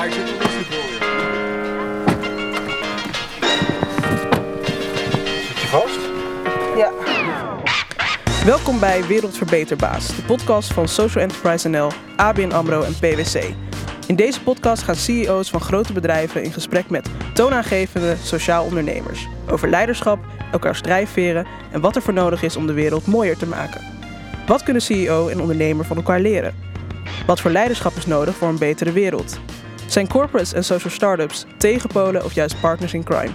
Zit de voor Zit je vast? Ja. Welkom bij Wereldverbeterbaas, de podcast van Social Enterprise NL, ABN AMRO en PwC. In deze podcast gaan CEO's van grote bedrijven in gesprek met toonaangevende sociaal ondernemers over leiderschap, elkaars drijfveren en wat er voor nodig is om de wereld mooier te maken. Wat kunnen CEO en ondernemer van elkaar leren? Wat voor leiderschap is nodig voor een betere wereld? Zijn corporates en social startups tegenpolen of juist partners in crime?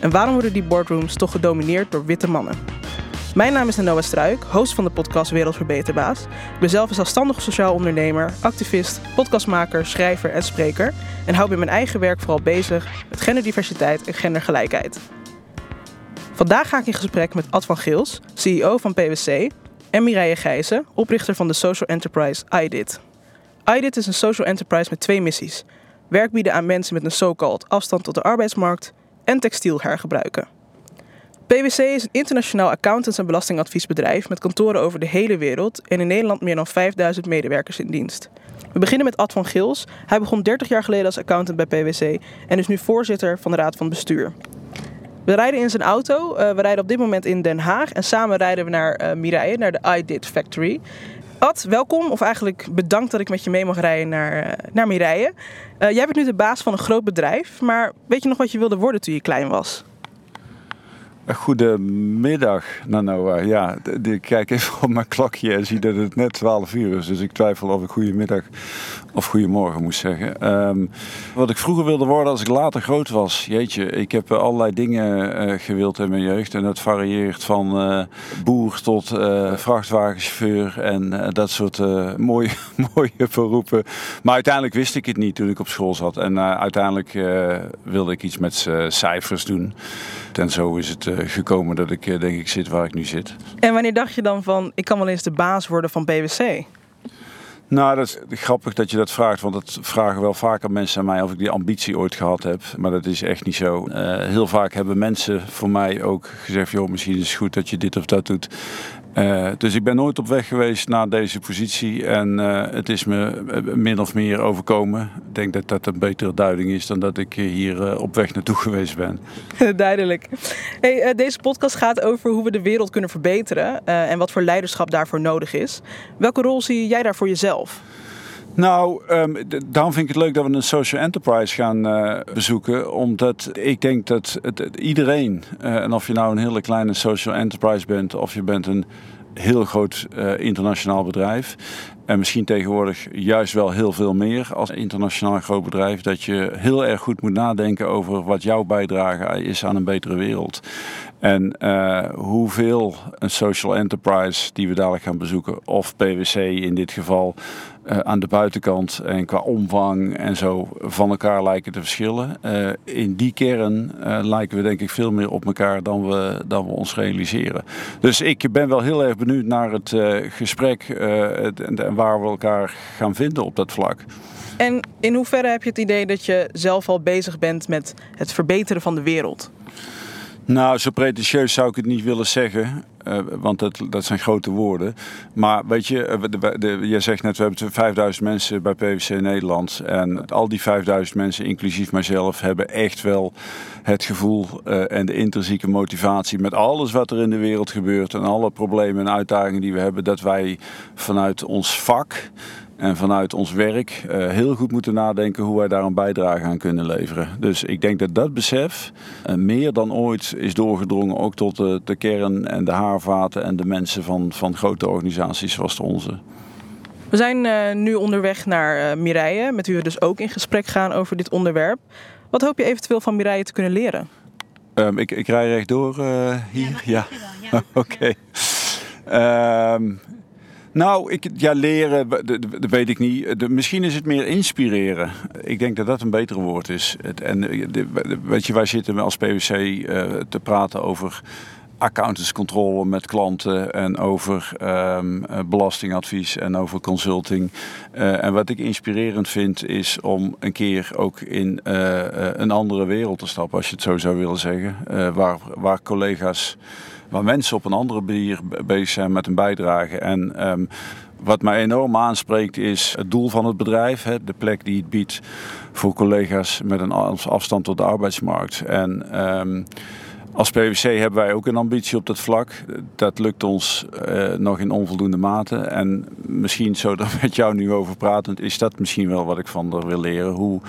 En waarom worden die boardrooms toch gedomineerd door witte mannen? Mijn naam is Noah Struik, host van de podcast Wereldverbeterbaas. Ik ben zelf een zelfstandig sociaal ondernemer, activist, podcastmaker, schrijver en spreker. En hou bij mijn eigen werk vooral bezig met genderdiversiteit en gendergelijkheid. Vandaag ga ik in gesprek met Ad van Geels, CEO van PwC, en Mireille Gijzen, oprichter van de social enterprise iDit. iDit is een social enterprise met twee missies. Werk bieden aan mensen met een so-called afstand tot de arbeidsmarkt en textiel hergebruiken. PwC is een internationaal accountants- en belastingadviesbedrijf met kantoren over de hele wereld en in Nederland meer dan 5000 medewerkers in dienst. We beginnen met Ad van Gils. Hij begon 30 jaar geleden als accountant bij PwC en is nu voorzitter van de Raad van Bestuur. We rijden in zijn auto. Uh, we rijden op dit moment in Den Haag en samen rijden we naar uh, Mireille, naar de iDid Factory. Ad, welkom. Of eigenlijk bedankt dat ik met je mee mag rijden naar, uh, naar Mireille. jij bent nu de baas van een groot bedrijf, maar weet je nog wat je wilde worden toen je klein was? Goedemiddag, Nanoa. Ja, ik kijk even op mijn klokje en zie dat het net 12 uur is. Dus ik twijfel of ik goedemiddag of goedemorgen moest zeggen. Um, wat ik vroeger wilde worden als ik later groot was. Jeetje, ik heb allerlei dingen uh, gewild in mijn jeugd. En dat varieert van boer tot uh, vrachtwagenchauffeur en dat soort mooie, mooie beroepen. Maar uiteindelijk wist ik het niet toen ik op school zat. En uiteindelijk wilde ik iets met cijfers doen. En zo is het gekomen dat ik denk ik zit waar ik nu zit. En wanneer dacht je dan van, ik kan wel eens de baas worden van PwC? Nou, dat is grappig dat je dat vraagt, want dat vragen wel vaker mensen aan mij of ik die ambitie ooit gehad heb. Maar dat is echt niet zo. Uh, heel vaak hebben mensen voor mij ook gezegd, joh, misschien is het goed dat je dit of dat doet. Uh, dus ik ben nooit op weg geweest naar deze positie en uh, het is me min of meer overkomen. Ik denk dat dat een betere duiding is dan dat ik hier op weg naartoe geweest ben. Duidelijk. Hey, deze podcast gaat over hoe we de wereld kunnen verbeteren en wat voor leiderschap daarvoor nodig is. Welke rol zie jij daar voor jezelf? Nou, um, daarom vind ik het leuk dat we een social enterprise gaan uh, bezoeken. Omdat ik denk dat het, iedereen, uh, en of je nou een hele kleine social enterprise bent of je bent een heel groot uh, internationaal bedrijf. En misschien tegenwoordig juist wel heel veel meer als internationaal groot bedrijf. Dat je heel erg goed moet nadenken over wat jouw bijdrage is aan een betere wereld. En hoeveel een social enterprise die we dadelijk gaan bezoeken, of PwC in dit geval, uh, aan de buitenkant en qua omvang en zo van elkaar lijken te verschillen. Uh, in die kern lijken we denk ik veel meer op elkaar dan we, dan we ons realiseren. Dus ik ben wel heel erg benieuwd naar het gesprek en waar we elkaar gaan vinden op dat vlak. En in hoeverre heb je het idee dat je zelf al bezig bent met het verbeteren van de wereld? Nou, zo pretentieus zou ik het niet willen zeggen. Uh, want dat, dat zijn grote woorden. Maar weet je, eh, de, je zegt net, we hebben 5000 mensen bij PwC Nederland. En al die 5000 mensen, inclusief mijzelf, hebben echt wel het gevoel uh, en de intrinsieke motivatie met alles wat er in de wereld gebeurt. En alle problemen en uitdagingen die we hebben, dat wij vanuit ons vak en vanuit ons werk uh, heel goed moeten nadenken hoe wij daar een bijdrage aan kunnen leveren. Dus ik denk dat dat besef uh, meer dan ooit is doorgedrongen ook tot de, de, kern en de haarvaten en de mensen van, van grote organisaties zoals de onze. We zijn uh, nu onderweg naar Mireille, met wie we dus ook in gesprek gaan over dit onderwerp. Wat hoop je eventueel van Mireille te kunnen leren? Um, ik, ik rij rechtdoor hier. Ja, ja. ja. oké. Okay. Um, nou, ik, ja, leren, dat weet ik niet. Misschien is het meer inspireren. Ik denk dat dat een betere woord is. En de, weet je, wij zitten als PwC uh, te praten over accountantscontrole met klanten en over um, belastingadvies en over consulting. En wat ik inspirerend vind is om een keer ook in een andere wereld te stappen, als je het zo zou willen zeggen. waar, waar collega's waar mensen op een andere manier bezig zijn met een bijdrage. En um, wat mij enorm aanspreekt is het doel van het bedrijf. Hè, de plek die het biedt voor collega's met een afstand tot de arbeidsmarkt. En ehm, als PwC hebben wij ook een ambitie op dat vlak. Dat lukt ons uh, nog in onvoldoende mate. En misschien zo er met jou nu over pratend, is dat misschien wel wat ik van er wil leren. Hoe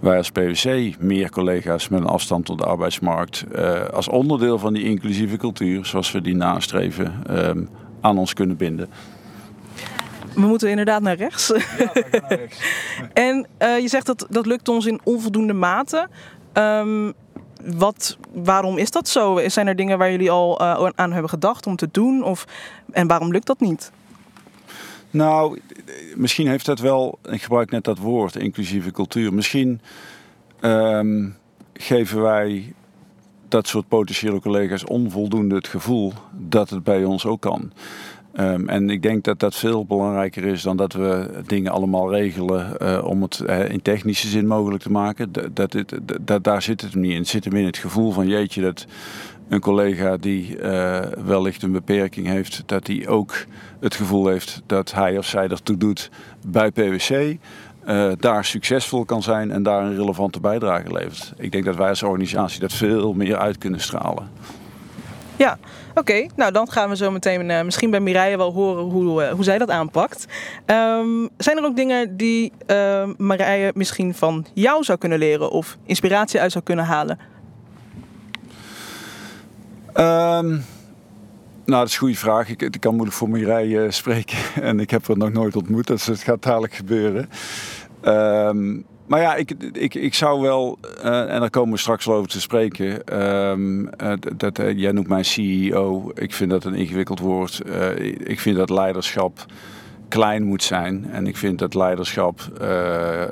wij als PwC meer collega's met een afstand tot de arbeidsmarkt uh, als onderdeel van die inclusieve cultuur, zoals we die nastreven, um, aan ons kunnen binden. We moeten inderdaad naar rechts. Ja, naar rechts. en uh, je zegt dat dat lukt ons in onvoldoende mate. Um, wat, waarom is dat zo? Zijn er dingen waar jullie al uh, aan hebben gedacht om te doen? Of, en waarom lukt dat niet? Nou, misschien heeft dat wel, ik gebruik net dat woord, inclusieve cultuur. Misschien um, geven wij dat soort potentiële collega's onvoldoende het gevoel dat het bij ons ook kan. Um, en ik denk dat dat veel belangrijker is dan dat we dingen allemaal regelen uh, om het uh, in technische zin mogelijk te maken. Dat, dat, daar zit het niet in. Het zit hem in het gevoel van jeetje dat een collega die uh, wellicht een beperking heeft, dat hij ook het gevoel heeft dat hij of zij ertoe doet bij PwC. daar succesvol kan zijn en daar een relevante bijdrage levert. Ik denk dat wij als organisatie dat veel meer uit kunnen stralen. Ja, oké. Nou, dan gaan we zo meteen uh, misschien bij Mireille wel horen hoe, uh, hoe zij dat aanpakt. Um, zijn er ook dingen die uh, Mireille misschien van jou zou kunnen leren of inspiratie uit zou kunnen halen? Um, nou, dat is een goede vraag. Ik, ik kan moeilijk voor Mireille spreken en ik heb haar nog nooit ontmoet, dus het gaat dadelijk gebeuren. Um, maar ja, ik, ik, ik zou wel, uh, en daar komen we straks wel over te spreken. Um, uh, dat, uh, jij noemt mij CEO. Ik vind dat een ingewikkeld woord. ik vind dat leiderschap klein moet zijn. En ik vind dat leiderschap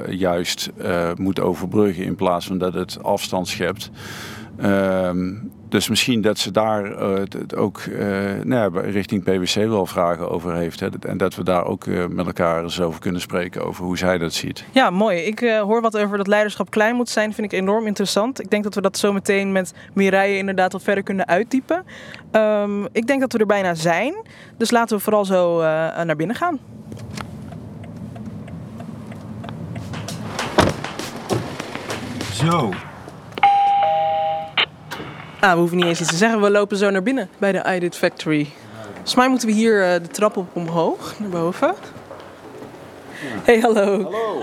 juist moet overbruggen in plaats van dat het afstand schept. Um, dus misschien dat ze daar uh, ook uh, nou ja, richting PwC wel vragen over heeft. Hè? En dat we daar ook uh, met elkaar eens over kunnen spreken over hoe zij dat ziet. Ja, mooi. Ik hoor wat over dat leiderschap klein moet zijn. Vind ik enorm interessant. Ik denk dat we dat zo meteen met Mireille inderdaad wat verder kunnen uitdiepen. Um, ik denk dat we er bijna zijn. Dus laten we vooral zo naar binnen gaan. Zo, Ah, we hoeven niet eens iets te zeggen. We lopen zo naar binnen bij de iDit Factory. Volgens mij moeten we hier uh, de trap op omhoog, naar boven. Ja. Hey, hallo. Hallo.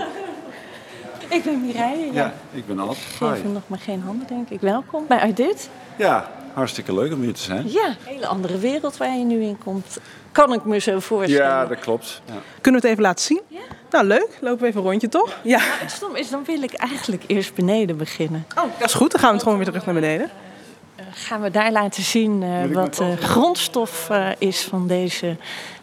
Ik ben Mireille. Ja. ja, ik ben Ad. Ik geef hem nog maar geen handen, denk ik. Welkom bij iDit. Ja, hartstikke leuk om hier te zijn. Ja, een hele andere wereld waar je nu in komt. Kan ik me zo voorstellen. Ja, dat klopt. Ja. Kunnen we het even laten zien? Ja. Nou, leuk. Lopen we even een rondje, toch? Ja. Het stom is, dan wil ik eigenlijk eerst beneden beginnen. Oh, dat is goed. Dan gaan we het gewoon weer terug naar beneden gaan we daar laten zien uh, wat de grondstof uh, is van deze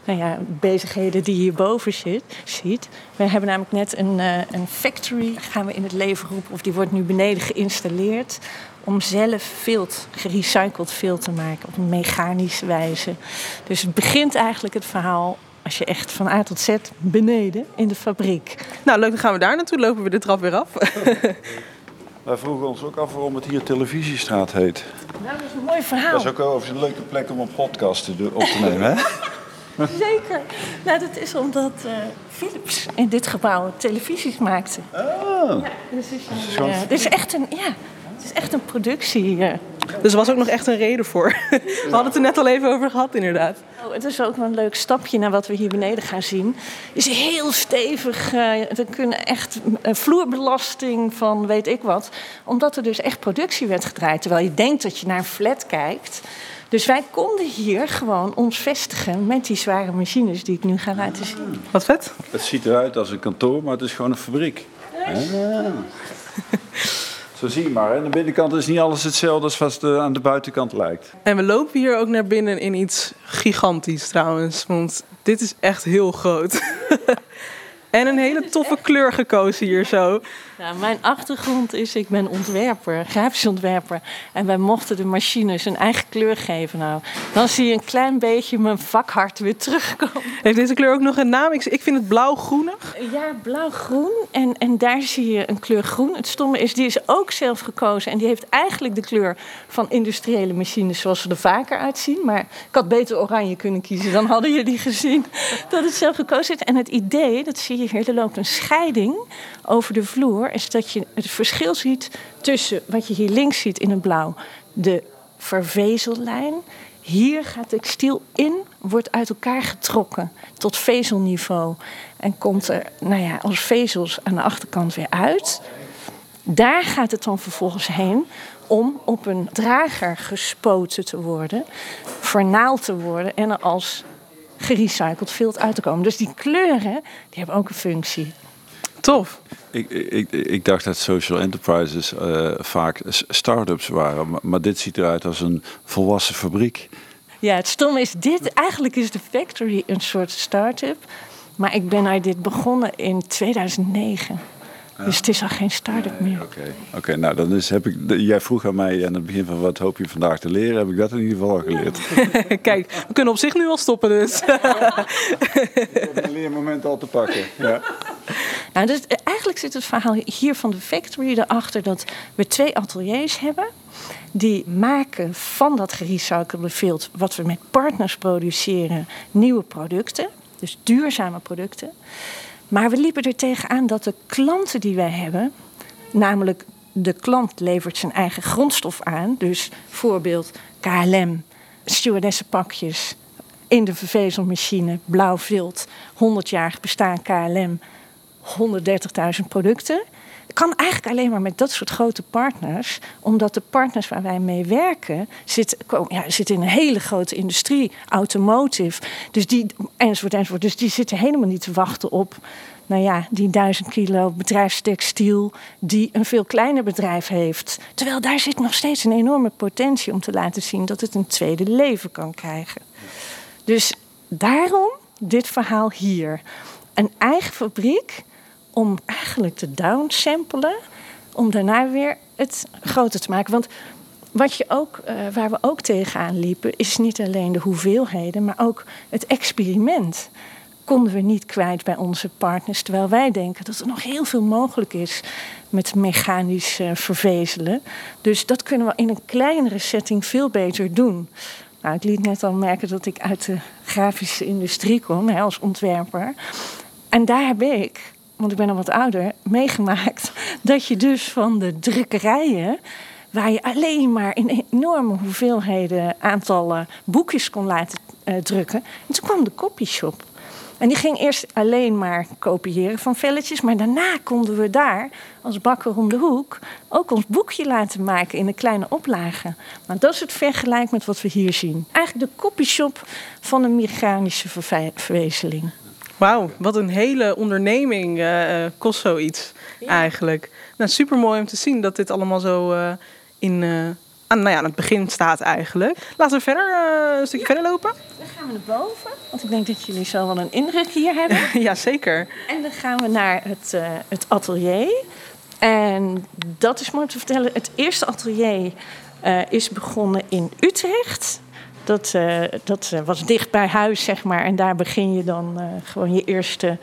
nou ja, bezigheden die je hierboven zit, ziet. We hebben namelijk net een, uh, een factory, gaan we in het leven roepen, of die wordt nu beneden geïnstalleerd. Om zelf vilt, gerecycled vilt te maken op een mechanische wijze. Dus het begint eigenlijk het verhaal als je echt van A tot Z beneden in de fabriek. Nou, leuk, dan gaan we daar naartoe. Lopen we de trap weer af. Wij vroegen ons ook af waarom het hier Televisiestraat heet. Nou, dat is een mooi verhaal. Dat is ook wel een leuke plek om een podcast te op te nemen, hè? Zeker. Nou, dat is omdat uh, Philips in dit gebouw televisies maakte. Oh. Ja, dus is een, uh, dit is echt een, ja, is echt een productie. Uh, dus er was ook nog echt een reden voor. We hadden het er net al even over gehad, inderdaad. Oh, het is ook wel een leuk stapje naar wat we hier beneden gaan zien. Het is heel stevig. Uh, we kunnen echt uh, vloerbelasting van weet ik wat. Omdat er dus echt productie werd gedraaid. Terwijl je denkt dat je naar een flat kijkt. Dus wij konden hier gewoon ons vestigen met die zware machines die ik nu ga laten zien. Wat vet. Het ziet eruit als een kantoor, maar het is gewoon een fabriek. Ja. Zo zie je maar. Aan de binnenkant is niet alles hetzelfde als wat het aan de buitenkant lijkt. En we lopen hier ook naar binnen in iets gigantisch trouwens. Want dit is echt heel groot. En een hele toffe kleur gekozen hier zo. Nou, mijn achtergrond is, ik ben ontwerper, grafisch ontwerper. En wij mochten de machines een eigen kleur geven. Nou, dan zie je een klein beetje mijn vakhart weer terugkomen. Heeft deze kleur ook nog een naam? Ik, ik vind het blauw-groenig. Ja, blauw-groen. En, en daar zie je een kleur groen. Het stomme is, die is ook zelf gekozen. En die heeft eigenlijk de kleur van industriële machines zoals ze er vaker uitzien. Maar ik had beter oranje kunnen kiezen. Dan hadden jullie gezien dat het zelf gekozen is. En het idee, dat zie je hier, er loopt een scheiding over de vloer is dat je het verschil ziet tussen wat je hier links ziet in het blauw, de vervezellijn. Hier gaat textiel in, wordt uit elkaar getrokken tot vezelniveau en komt er nou ja, als vezels aan de achterkant weer uit. Daar gaat het dan vervolgens heen om op een drager gespoten te worden, vernaald te worden en als gerecycled vilt uit te komen. Dus die kleuren die hebben ook een functie. Tof. Ik, ik, ik dacht dat social enterprises uh, vaak start-ups waren, maar, maar, dit ziet eruit als een volwassen fabriek. Ja, het stom is dit. Eigenlijk is de factory een soort start-up. Maar ik ben uit dit begonnen in 2009. Dus het is al geen start-up meer. Oké, oké. nou dan is, heb ik, jij vroeg aan mij aan het begin van wat hoop je vandaag te leren, heb ik dat in ieder geval al geleerd. Kijk, we kunnen op zich nu al stoppen dus. ik heb een leermoment al te pakken. Ja. Nou, dus eh, eigenlijk zit het verhaal hier van de factory erachter dat we twee ateliers hebben. Die maken van dat gerecyclede vilt, wat we met partners produceren, nieuwe producten. Dus duurzame producten. Maar we liepen er tegenaan dat de klanten die wij hebben, namelijk de klant levert zijn eigen grondstof aan. Dus voorbeeld KLM, stewardessenpakjes in de vervezelmachine, blauw vilt, 100 jaar bestaan KLM, 130.000 producten. Kan eigenlijk alleen maar met dat soort grote partners, omdat de partners waar wij mee werken zitten, ja, zitten in een hele grote industrie, automotive, dus die, enzovoort, enzovoort. Dus die zitten helemaal niet te wachten op nou ja, die duizend kilo bedrijfstextiel die een veel kleiner bedrijf heeft. Terwijl daar zit nog steeds een enorme potentie om te laten zien dat het een tweede leven kan krijgen. Dus daarom dit verhaal hier. Een eigen fabriek om eigenlijk te downsamplen, om daarna weer het groter te maken. Want wat je ook, uh, waar we ook tegenaan liepen, is niet alleen de hoeveelheden, maar ook het experiment. Konden we niet kwijt bij onze partners, terwijl wij denken dat er nog heel veel mogelijk is met mechanisch vervezelen. Dus dat kunnen we in een kleinere setting veel beter doen. Nou, ik liet net al merken dat ik uit de grafische industrie kom, hè, als ontwerper. En daar heb ik want ik ben al wat ouder, meegemaakt dat je dus van de drukkerijen, waar je alleen maar in enorme hoeveelheden aantallen boekjes kon laten uh, drukken, en toen kwam de copyshop. En die ging eerst alleen maar kopiëren van velletjes, maar daarna konden we daar als bakker om de hoek ook ons boekje laten maken in een kleine oplage. Maar dat is het vergelijk met wat we hier zien. Eigenlijk de copyshop van een mechanische verwezenling. Wauw, wat een hele onderneming uh, kost zoiets eigenlijk. Nou, super mooi om te zien dat dit allemaal zo uh, in, aan, nou ja, aan het begin staat eigenlijk. Laten we verder een stukje verder lopen. Dan gaan we naar boven, want ik denk dat jullie zo wel een indruk hier hebben. ja, zeker. En dan gaan we naar het, het atelier. En dat is mooi om te vertellen. Het eerste atelier is begonnen in Utrecht. Dat, uh, dat uh, was dicht bij huis, zeg maar. En daar begin je dan uh, gewoon je eerste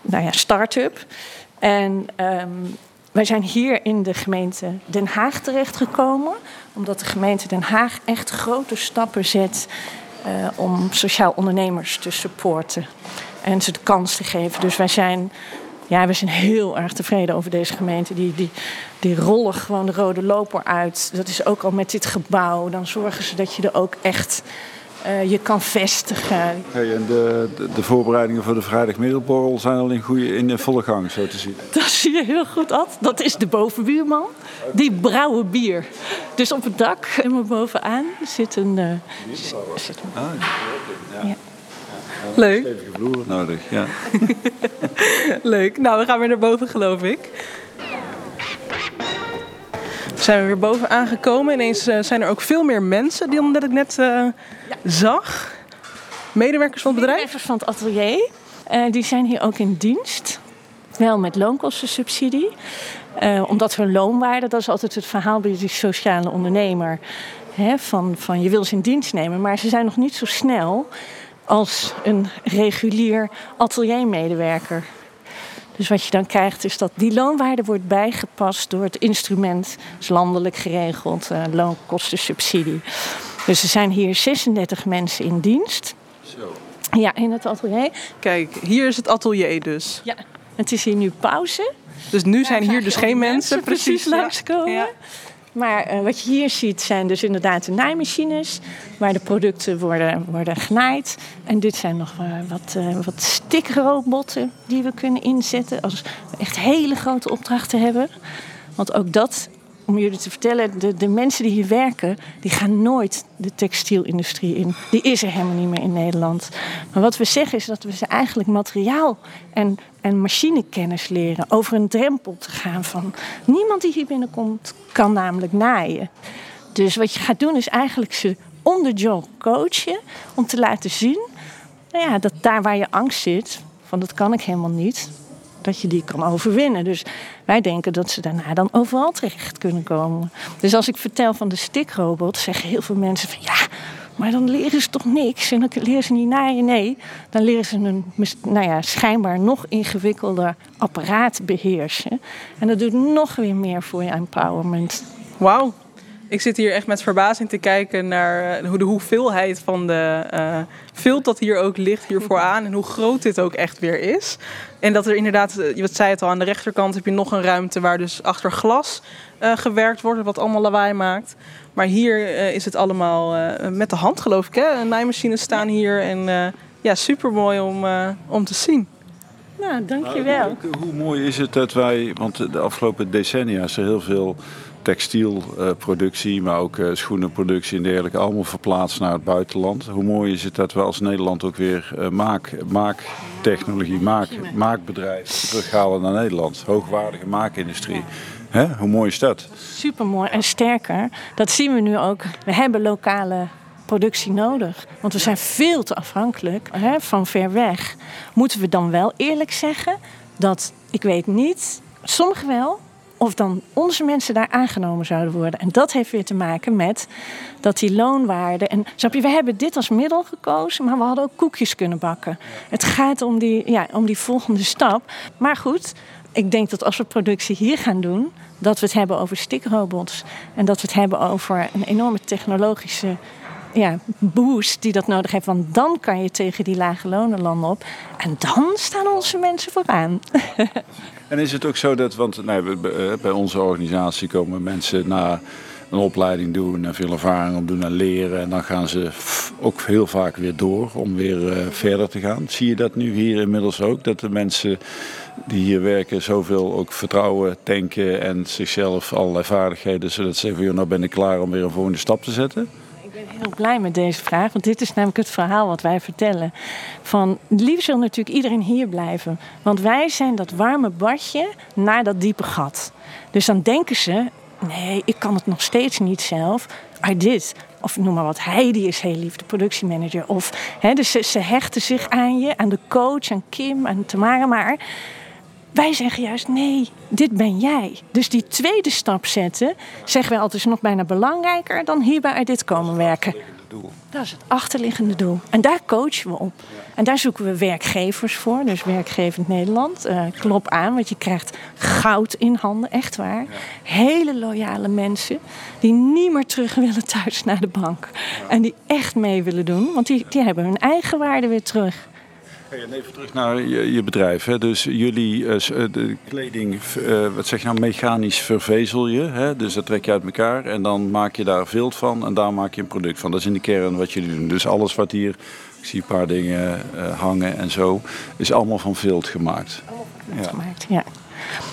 nou ja, start-up. En um, wij zijn hier in de gemeente Den Haag terechtgekomen. Omdat de gemeente Den Haag echt grote stappen zet om sociaal ondernemers te supporten. En ze de kans te geven. Dus wij zijn ja, we zijn heel erg tevreden over deze gemeente. Die, die, die rollen gewoon de rode loper uit. Dat is ook al met dit gebouw. Dan zorgen ze dat je er ook echt uh, je kan vestigen. Hey, en de, de, de, voorbereidingen voor de vrijdagmiddagborrel zijn al in, goede, in volle gang, zo te zien. Dat zie je heel goed, Ad. Dat is de bovenbuurman. Die brouwen bier. Dus op het dak, helemaal bovenaan, zit een... Uh, zit een... Ah, ja. ja. Leuk. Stevige vloer nodig, ja. Leuk. Nou, we gaan weer naar boven, geloof ik. We zijn we weer boven aangekomen. Ineens uh, zijn er ook veel meer mensen die dat ik net uh, ja. zag. Medewerkers van het bedrijf? Medewerkers van het atelier. Uh, die zijn hier ook in dienst. wel met loonkostensubsidie. Uh, omdat hun loonwaarde, dat is altijd het verhaal bij die sociale ondernemer. Hè, van, van je wil ze in dienst nemen, maar ze zijn nog niet zo snel als een regulier ateliermedewerker. Dus wat je dan krijgt is dat die loonwaarde wordt bijgepast door het instrument, is landelijk geregeld, uh, loonkostensubsidie. Dus er zijn hier 36 mensen in dienst. Zo. Ja, in het atelier. Kijk, hier is het atelier dus. Ja, het is hier nu pauze. Dus nu zijn hier dus geen mensen, precies, langskomen. Ja. Maar uh, wat je hier ziet zijn dus inderdaad de naaimachines... waar de producten worden, worden genaaid. En dit zijn nog uh, wat, uh, wat die we kunnen inzetten... als we echt hele grote opdrachten hebben. Want ook dat om jullie te vertellen, de, de mensen die hier werken, die gaan nooit de textielindustrie in. Die is er helemaal niet meer in Nederland. Maar wat we zeggen is dat we ze eigenlijk materiaal en, en machinekennis leren. Over een drempel te gaan van niemand die hier binnenkomt kan namelijk naaien. Dus wat je gaat doen is eigenlijk ze on job coachen om te laten zien nou ja, dat daar waar je angst zit, van dat kan ik helemaal niet, dat je die kan overwinnen. Dus wij denken dat ze daarna dan overal terecht kunnen komen. Dus als ik vertel van de stikrobot, zeggen heel veel mensen van ja, maar dan leren ze toch niks en dan leren ze niet naaien. Nee, dan leren ze een nou ja, schijnbaar nog ingewikkelder apparaat beheersen. En dat doet nog weer meer voor je empowerment. Wauw. Ik zit hier echt met verbazing te kijken naar eh, hoe de hoeveelheid van de uh, dat hier ook ligt hier vooraan. En hoe groot dit ook echt weer is. En dat er inderdaad, eh, je zei het al, aan de rechterkant heb je nog een ruimte waar dus achter glas uh, gewerkt wordt. Wat allemaal lawaai maakt. Maar hier uh, is het allemaal met de hand geloof ik. Hè? Naaimachines staan hier. En ja, super mooi om, om te zien. Nou, dankjewel. Nou, hoe mooi is het dat wij, want de afgelopen decennia is er heel veel textielproductie, maar ook eh, schoenenproductie en dergelijke, allemaal verplaatst naar het buitenland. Hoe mooi is het dat we als Nederland ook weer uh, maak, maaktechnologie, maak, maakbedrijf terughalen naar Nederland. Hoogwaardige maakindustrie. Hè? Hoe mooi is dat? Super mooi en sterker, dat zien we nu ook. We hebben lokale productie nodig. Want we zijn veel te afhankelijk hè, van ver weg. Moeten we dan wel eerlijk zeggen dat, ik weet niet, sommigen wel, of dan onze mensen daar aangenomen zouden worden. En dat heeft weer te maken met dat die loonwaarde. En snap je, we hebben dit als middel gekozen, maar we hadden ook koekjes kunnen bakken. Het gaat om die, ja, om die volgende stap. Maar goed, ik denk dat als we productie hier gaan doen, dat we het hebben over stikrobots. En dat we het hebben over een enorme technologische ja, boost die dat nodig heeft. Want dan kan je tegen die lage lonenlanden op. En dan staan onze mensen vooraan. En is het ook zo dat, want nee, bij onze organisatie komen mensen na een opleiding doen en veel ervaring op doen en leren. En dan gaan ze ook heel vaak weer door om weer uh, verder te gaan. Zie je dat nu hier inmiddels ook? Dat de mensen die hier werken zoveel ook vertrouwen tanken en zichzelf allerlei vaardigheden. Zodat ze zeggen, nou ben ik klaar om weer een volgende stap te zetten? Ben heel blij met deze vraag, want dit is namelijk het verhaal wat wij vertellen. Van liefst wil natuurlijk iedereen hier blijven, want wij zijn dat warme badje naar dat diepe gat. Dus dan denken ze, nee, ik kan het nog steeds niet zelf. I did. Of noem maar wat, Heidi is heel lief, de productiemanager. Of, hè, dus ze, hechten zich aan je, aan de coach, aan Kim, aan Tamara. Maar wij zeggen juist nee, dit ben jij. Dus die tweede stap zetten, zeggen wij altijd, is nog bijna belangrijker dan hierbij uit dit komen werken. Dat is het achterliggende doel. En daar coachen we op. En daar zoeken we werkgevers voor, dus werkgevend Nederland. Uh, klop aan, want je krijgt goud in handen, echt waar. Hele loyale mensen die niet meer terug willen thuis naar de bank. En die echt mee willen doen, want die, die hebben hun eigen waarde weer terug. Even terug naar je, je bedrijf. Hè. Dus jullie uh, de kleding, uh, wat zeg je nou, mechanisch vervezel je. Hè. Dus dat trek je uit elkaar en dan maak je daar vilt van en daar maak je een product van. Dat is in de kern wat jullie doen. Dus alles wat hier, ik zie een paar dingen uh, hangen en zo, is allemaal van vilt gemaakt. Allemaal van vilt ja. gemaakt, ja.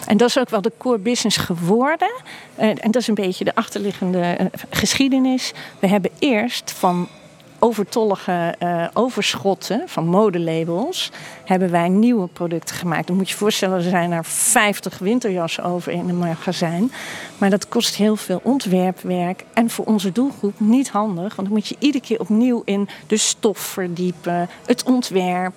En dat is ook wel de core business geworden. En dat is een beetje de achterliggende geschiedenis. We hebben eerst van overtollige uh, overschotten van modelabels hebben wij nieuwe producten gemaakt. Dan moet je je voorstellen, er zijn er 50 winterjassen over in een magazijn. Maar dat kost heel veel ontwerpwerk. En voor onze doelgroep niet handig. Want dan moet je iedere keer opnieuw in de stof verdiepen, het ontwerp.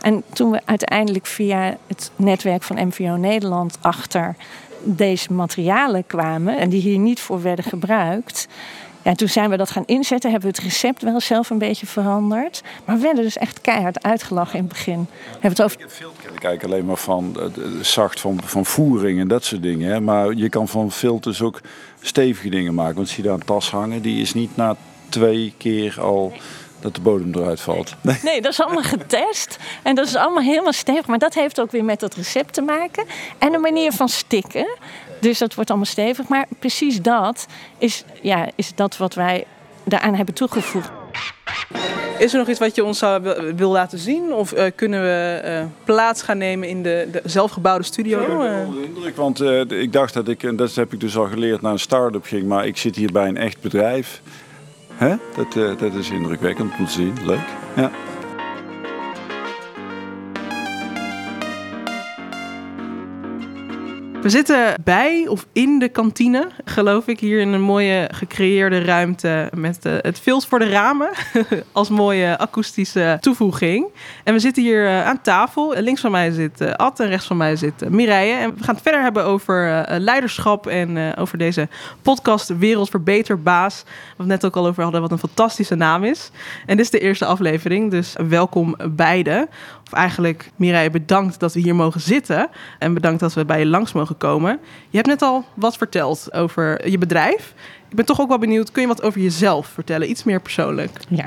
En toen we uiteindelijk via het netwerk van MVO Nederland achter deze materialen kwamen en die hier niet voor werden gebruikt. Ja, toen zijn we dat gaan inzetten, hebben we het recept wel zelf een beetje veranderd. Maar we werden dus echt keihard uitgelachen in het begin. Hebben het over... Ik kijk alleen maar van zacht van, van voering en dat soort dingen. Hè. Maar je kan van filters ook stevige dingen maken. Want zie je daar een tas hangen, die is niet na twee keer al dat de bodem eruit valt. Nee. nee. dat is allemaal getest. En dat is allemaal helemaal stevig. Maar dat heeft ook weer met dat recept te maken. En de manier van stikken. Dus dat wordt allemaal stevig. Maar precies dat is, ja, is dat wat wij daaraan hebben toegevoegd. Is er nog iets wat je ons zou wil laten zien? Of uh, kunnen we uh, plaats gaan nemen in de, de zelfgebouwde studio? Ik ben onder indruk, want uh, ik dacht dat ik, en dat heb ik dus al geleerd, naar een start-up ging. Maar ik zit hier bij een echt bedrijf. Hè? Dat, dat is indrukwekkend om te zien. Leuk. Ja. We zitten bij of in de kantine, geloof ik, hier in een mooie gecreëerde ruimte met uh, het vilt voor de ramen als mooie akoestische toevoeging. En we zitten hier uh, aan tafel. Links van mij zit uh, Ad en rechts van mij zit Mireille. En we gaan het verder hebben over leiderschap en over deze podcast Wereld Verbeterbaas. Waar we het net ook al over hadden, wat een fantastische naam is. En dit is de eerste aflevering, dus welkom beiden. Eigenlijk, Mireille, bedankt dat we hier mogen zitten. En bedankt dat we bij je langs mogen komen. Je hebt net al wat verteld over je bedrijf. Ik ben toch ook wel benieuwd, kun je wat over jezelf vertellen? Iets meer persoonlijk. Ja,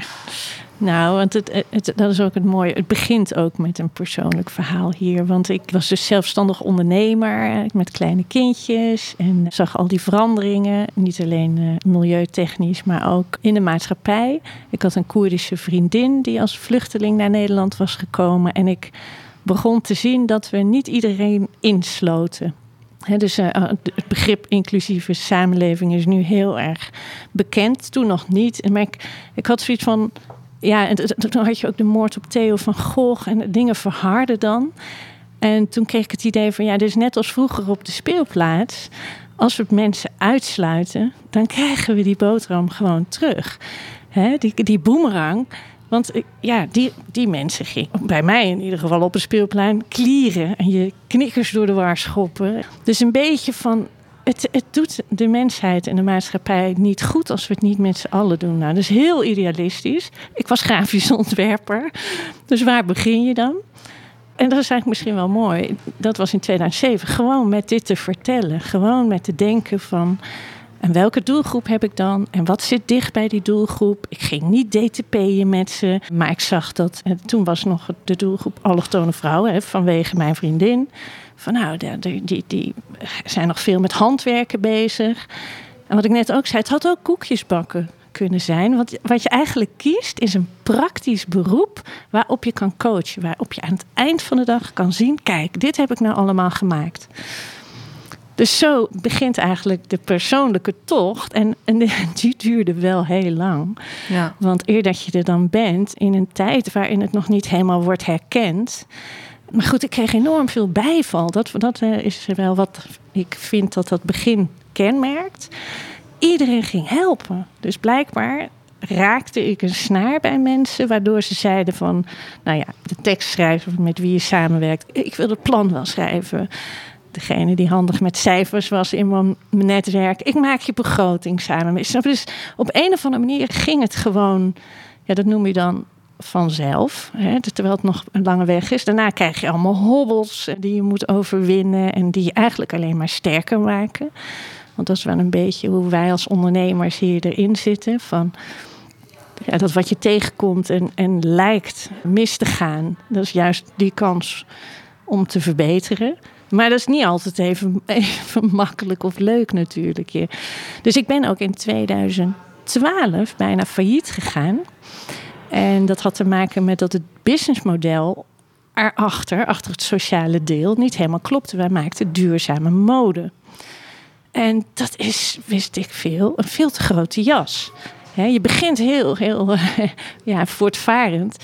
nou, want het, het, dat is ook het mooie. Het begint ook met een persoonlijk verhaal hier. Want ik was dus zelfstandig ondernemer eh, met kleine kindjes. En zag al die veranderingen. Niet alleen uh, milieutechnisch, maar ook in de maatschappij. Ik had een Koerdische vriendin die als vluchteling naar Nederland was gekomen. En ik begon te zien dat we niet iedereen insloten. dus uh, het begrip inclusieve samenleving is nu heel erg bekend. Toen nog niet. Maar ik, ik had zoiets van ja, en toen had je ook de moord op Theo van Gogh en dingen verharden dan. En toen kreeg ik het idee van, ja, dus net als vroeger op de speelplaats. Als we mensen uitsluiten, dan krijgen we die boterham gewoon terug. Die, die boemerang. Want ja, die, die mensen gingen, bij mij in ieder geval op een speelplein, klieren. En je knikkers door de war schoppen. Dus een beetje van het, het doet de mensheid en de maatschappij niet goed als we het niet met z'n allen doen. Nou, dat is heel idealistisch. Ik was grafisch ontwerper. Dus waar begin je dan? En dat is eigenlijk misschien wel mooi. Dat was in 2007. Gewoon met dit te vertellen. Gewoon met te denken van. En welke doelgroep heb ik dan? En wat zit dicht bij die doelgroep? Ik ging niet DTP'en met ze. Maar ik zag dat. En toen was nog de doelgroep allochtone vrouwen. Hè, vanwege mijn vriendin van nou, die, die, die zijn nog veel met handwerken bezig. En wat ik net ook zei, het had ook koekjes bakken kunnen zijn. Want wat je eigenlijk kiest is een praktisch beroep waarop je kan coachen. Waarop je aan het eind van de dag kan zien, kijk, dit heb ik nou allemaal gemaakt. Dus zo begint eigenlijk de persoonlijke tocht. En, en die duurde wel heel lang. Ja. Want eer dat je er dan bent, in een tijd waarin het nog niet helemaal wordt herkend maar goed, ik kreeg enorm veel bijval. Dat, dat eh, is wel wat ik vind dat dat begin kenmerkt. Iedereen ging helpen. Dus blijkbaar raakte ik een snaar bij mensen, waardoor ze zeiden van, nou ja, de tekst schrijven met wie je samenwerkt. Ik wil het plan wel schrijven. Degene die handig met cijfers was in mijn netwerk. Ik maak je begroting samen. Dus op een of andere manier ging het gewoon, ja, dat noem je dan vanzelf, hè, terwijl het nog een lange weg is. Daarna krijg je allemaal hobbels die je moet overwinnen en die je eigenlijk alleen maar sterker maken. Want dat is wel een beetje hoe wij als ondernemers hier erin zitten. Van, ja, dat wat je tegenkomt en, en lijkt mis te gaan, dat is juist die kans om te verbeteren. Maar dat is niet altijd even, even makkelijk of leuk natuurlijk. Dus ik ben ook in 2012 bijna failliet gegaan. En dat had te maken met dat het businessmodel erachter, achter het sociale deel, niet helemaal klopte. Wij maakten duurzame mode. En dat is, wist ik veel, een veel te grote jas. je begint heel, heel ja, voortvarend.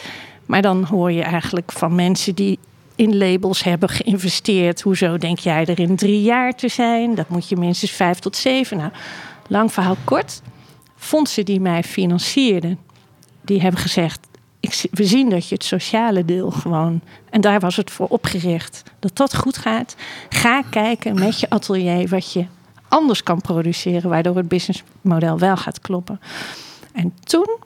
Maar dan hoor je eigenlijk van mensen die in labels hebben geïnvesteerd. Hoezo denk jij er in drie jaar te zijn? Dat moet je minstens vijf tot zeven. Nou, lang verhaal kort. Fondsen die mij financierden, die hebben gezegd: ik, we zien dat je het sociale deel gewoon, en daar was het voor opgericht, dat dat goed gaat. Ga kijken met je atelier wat je anders kan produceren, waardoor het businessmodel wel gaat kloppen. En toen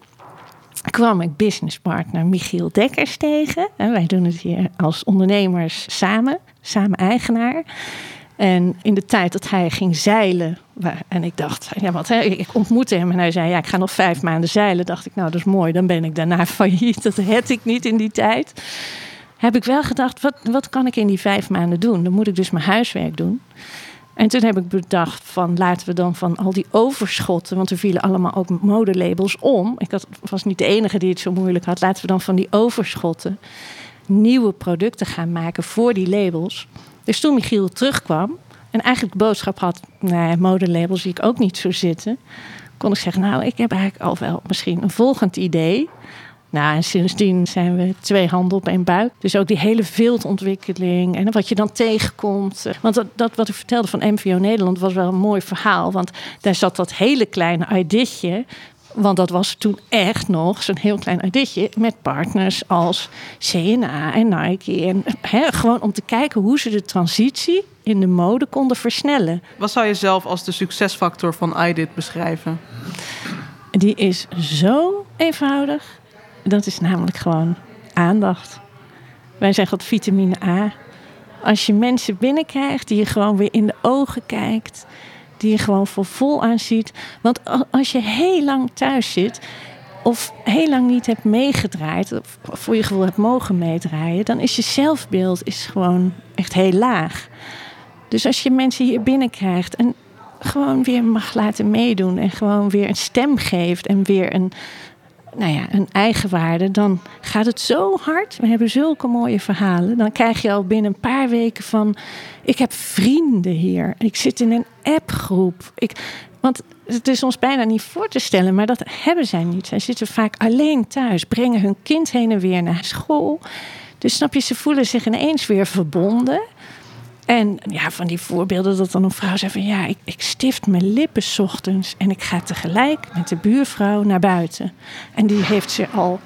kwam ik businesspartner Michiel Dekkers tegen. En wij doen het hier als ondernemers samen, samen eigenaar. En in de tijd dat hij ging zeilen, en ik dacht, ja, wat, hè, ik ontmoette hem en hij zei, ja, ik ga nog vijf maanden zeilen. Dacht ik, nou, dat is mooi, dan ben ik daarna failliet. Dat had ik niet in die tijd. Heb ik wel gedacht, wat, wat kan ik in die vijf maanden doen? Dan moet ik dus mijn huiswerk doen. En toen heb ik bedacht van laten we dan van al die overschotten, want er vielen allemaal ook modelabels om. Ik was niet de enige die het zo moeilijk had. Laten we dan van die overschotten nieuwe producten gaan maken voor die labels. Dus toen Michiel terugkwam en eigenlijk de boodschap had, nee, modelabels zie ik ook niet zo zitten, kon ik zeggen, nou, ik heb eigenlijk al wel misschien een volgend idee. Nou, en sindsdien zijn we twee handen op één buik. Dus ook die hele viltontwikkeling en wat je dan tegenkomt. Want dat, dat wat ik vertelde van MVO Nederland was wel een mooi verhaal. Want daar zat dat hele kleine ideetje want dat was toen echt nog zo'n heel klein editje met partners als CNA en Nike. En gewoon om te kijken hoe ze de transitie in de mode konden versnellen. Wat zou je zelf als de succesfactor van iDit beschrijven? Die is zo eenvoudig. Dat is namelijk gewoon aandacht. Wij zeggen dat vitamine A. Als je mensen binnenkrijgt die je gewoon weer in de ogen kijkt die je gewoon voor vol aan ziet. Want als je heel lang thuis zit of heel lang niet hebt meegedraaid, of voor je gevoel hebt mogen meedraaien, dan is je zelfbeeld is gewoon echt heel laag. Dus als je mensen hier binnenkrijgt en gewoon weer mag laten meedoen en gewoon weer een stem geeft en weer een, nou ja, een eigenwaarde, dan gaat het zo hard. We hebben zulke mooie verhalen. Dan krijg je al binnen een paar weken van: ik heb vrienden hier. Ik zit in een appgroep. Ik, want het is ons bijna niet voor te stellen, maar dat hebben zij niet. Zij zitten vaak alleen thuis, brengen hun kind heen en weer naar school. Dus snap je, ze voelen zich ineens weer verbonden. En ja, van die voorbeelden dat dan een vrouw zei van ja, ik, ik stift mijn lippen s ochtends en ik ga tegelijk met de buurvrouw naar buiten. En die heeft ze al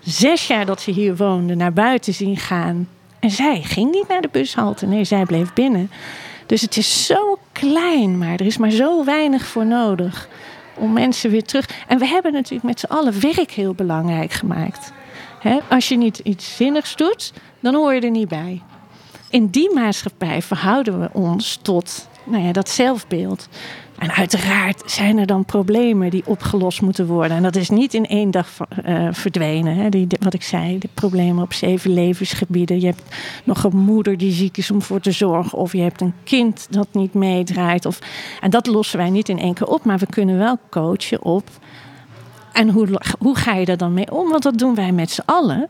zes jaar dat ze hier woonde naar buiten zien gaan. En zij ging niet naar de bushalte, nee, zij bleef binnen. Dus het is zo klein, maar er is maar zo weinig voor nodig om mensen weer terug. En we hebben natuurlijk met z'n allen werk heel belangrijk gemaakt. als je niet iets zinnigs doet, dan hoor je er niet bij in die maatschappij verhouden we ons tot nou ja, dat zelfbeeld. En uiteraard zijn er dan problemen die opgelost moeten worden. En dat is niet in één dag uh, verdwenen. Hè. Die, wat ik zei, de problemen op zeven levensgebieden. Je hebt nog een moeder die ziek is om voor te zorgen. Of je hebt een kind dat niet meedraait. Of, en dat lossen wij niet in één keer op. Maar we kunnen wel coachen op. En hoe, hoe ga je daar dan mee om? Want dat doen wij met z'n allen.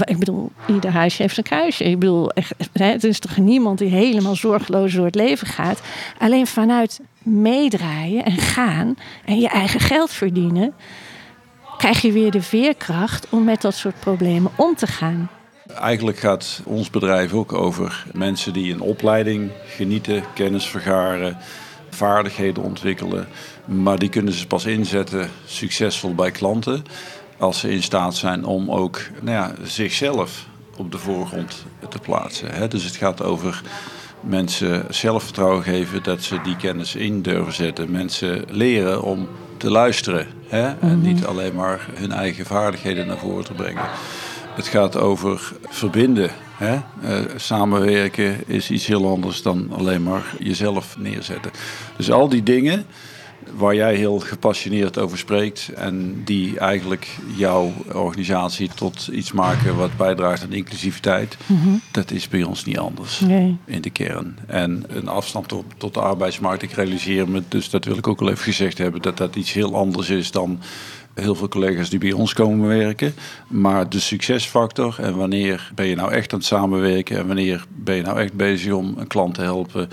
Ik bedoel, ieder huisje heeft een kruisje. Ik bedoel, het is toch niemand die helemaal zorgeloos door het leven gaat. Alleen vanuit meedraaien en gaan en je eigen geld verdienen, krijg je weer de veerkracht om met dat soort problemen om te gaan. Eigenlijk gaat ons bedrijf ook over mensen die een opleiding genieten, kennis vergaren, vaardigheden ontwikkelen. Maar die kunnen ze pas inzetten succesvol bij klanten als ze in staat zijn om ook nou ja, zichzelf op de voorgrond te plaatsen. Hè. Dus het gaat over mensen zelfvertrouwen geven dat ze die kennis in durven zetten. Mensen leren om te luisteren hè, en mhm. niet alleen maar hun eigen vaardigheden naar voren te brengen. Het gaat over verbinden. Hè? Uh, samenwerken is iets heel anders dan alleen maar jezelf neerzetten. Dus al die dingen waar jij heel gepassioneerd over spreekt en die eigenlijk jouw organisatie tot iets maken wat bijdraagt aan inclusiviteit, mhm. dat is bij ons niet anders in de kern. En een afstand tot, tot de arbeidsmarkt, ik realiseer me, dus dat wil ik ook al even gezegd hebben, dat dat iets heel anders is dan heel veel collega's die bij ons komen werken. Maar de succesfactor en wanneer ben je nou echt aan het samenwerken en wanneer ben je nou echt bezig om een klant te helpen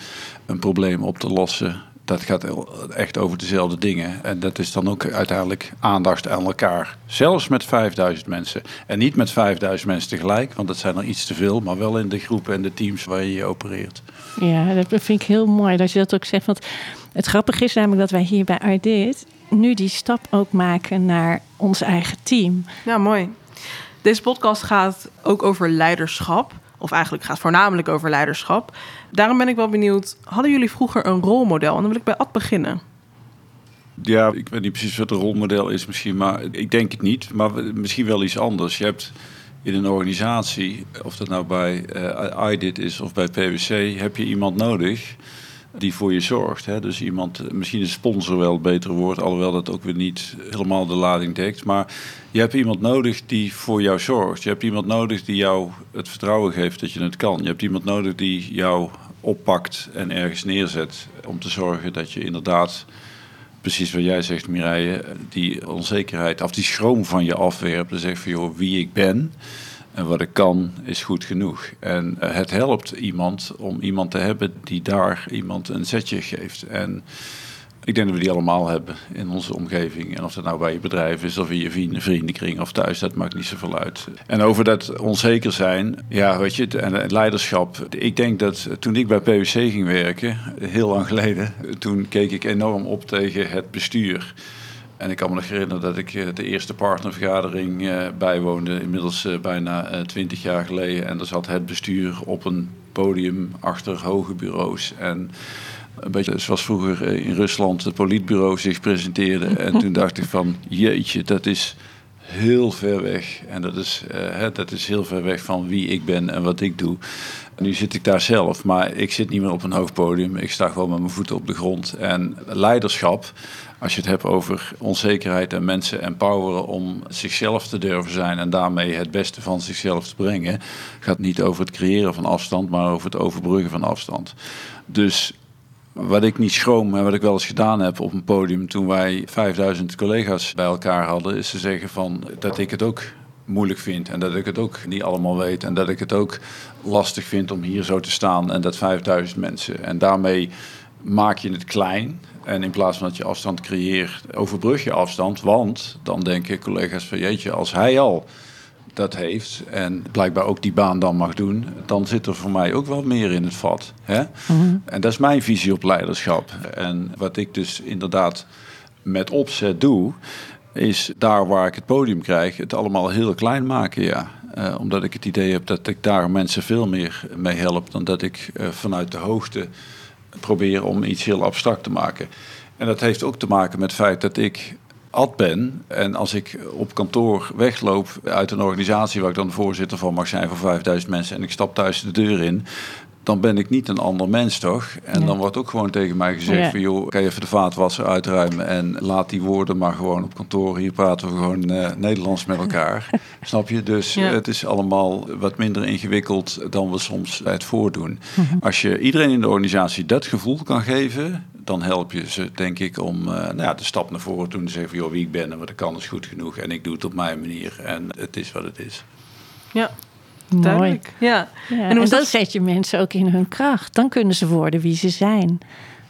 een probleem op te lossen dat gaat echt over dezelfde dingen. En dat is dan ook uiteindelijk aandacht aan elkaar. Zelfs met 5000 mensen. En niet met 5000 mensen tegelijk, want dat zijn er iets te veel. Maar wel in de groepen en de teams waar je je opereert. Ja, dat vind ik heel mooi dat je dat ook zegt. Want het grappige is namelijk dat wij hier bij Ardit nu die stap ook maken naar ons eigen team. Ja, mooi. Deze podcast gaat ook over leiderschap. Of eigenlijk gaat voornamelijk over leiderschap. Daarom ben ik wel benieuwd, hadden jullie vroeger een rolmodel? En dan wil ik bij Ad beginnen. Ja, ik weet niet precies wat een rolmodel is misschien, maar ik denk het niet. Maar misschien wel iets anders. Je hebt in een organisatie, of dat nou bij uh, IDIT is of bij PwC, heb je iemand nodig die voor je zorgt. Hè? Dus iemand, misschien is sponsor wel het betere woord, alhoewel dat ook weer niet helemaal de lading dekt. Maar je hebt iemand nodig die voor jou zorgt. Je hebt iemand nodig die jou het vertrouwen geeft dat je het kan. Je hebt iemand nodig die jou oppakt en ergens neerzet om te zorgen dat je inderdaad precies wat jij zegt, Mireille, die onzekerheid of die schroom van je afwerpt. Dan zeg van, joh, wie ik ben en wat ik kan is goed genoeg. En eh, het helpt iemand om iemand te hebben die daar iemand een zetje geeft. En ik denk dat we die allemaal hebben in onze omgeving. En of dat nou bij je bedrijf is, of in je vrienden, vriendenkring of thuis, dat maakt niet zoveel uit. En over dat onzeker zijn, ja, weet je, en leiderschap. Ik denk dat toen ik bij PwC ging werken, heel lang geleden, toen keek ik enorm op tegen het bestuur. En ik kan me nog herinneren dat ik eh, de eerste partnervergadering eh, bijwoonde, inmiddels eh, bijna twintig jaar geleden. En er zat het bestuur op een podium achter hoge bureaus. En een beetje zoals vroeger in Rusland het politbureau zich presenteerde. En toen dacht ik van, jeetje, dat is heel ver weg. En dat is, dat is heel ver weg van wie ik ben en wat ik doe. Nu zit ik daar zelf, maar ik zit niet meer op een hoog podium. Ik sta gewoon met mijn voeten op de grond. En leiderschap, als je het hebt over onzekerheid en mensen empoweren om zichzelf te durven zijn en daarmee het beste van zichzelf te brengen, gaat niet over het creëren van afstand, maar over het overbruggen van afstand. Dus wat ik niet schroom en wat ik wel eens gedaan heb op een podium toen wij 5000 collega's bij elkaar hadden, is te zeggen van dat ik het ook moeilijk vind en dat ik het ook niet allemaal weet en dat ik het ook lastig vind om hier zo te staan en dat 5000 mensen. En daarmee maak je het klein en in plaats van dat je afstand creëert, overbrug je afstand. Want dan denken collega's van jeetje, als hij al dat heeft en blijkbaar ook die baan dan mag doen, dan zit er voor mij ook wel meer in het vat. Hè? Mhm. En dat is mijn visie op leiderschap. En wat ik dus inderdaad met opzet doe, is daar waar ik het podium krijg, het allemaal heel klein maken, ja. Uh, omdat ik het idee heb dat ik daar mensen veel meer mee help dan dat ik uh, vanuit de hoogte probeer om iets heel abstract te maken. En dat heeft ook te maken met het feit dat ik ad ben. En als ik op kantoor wegloop uit een organisatie waar ik dan voorzitter van mag zijn voor 5000 mensen en ik stap thuis de deur in, dan ben ik niet een ander mens, toch? En dan wordt ook gewoon tegen mij gezegd van... joh, kan je even de vaatwasser uitruimen... en laat die woorden maar gewoon op kantoor. Hier praten we gewoon uh, Nederlands met elkaar. Snap je? Dus het is allemaal wat minder ingewikkeld... dan we soms het voordoen. Mhm. Als je iedereen in de organisatie dat gevoel kan geven... dan help je ze, denk ik, om uh, nou ja, de stap naar voren te doen. Te zeggen van, joh, wie ik ben en wat ik kan is goed genoeg. En ik doe het op mijn manier. En het is wat het is. Ja, Duidelijk. Ja. ja. En, dan zet je mensen ook in hun kracht. Dan kunnen ze worden wie ze zijn.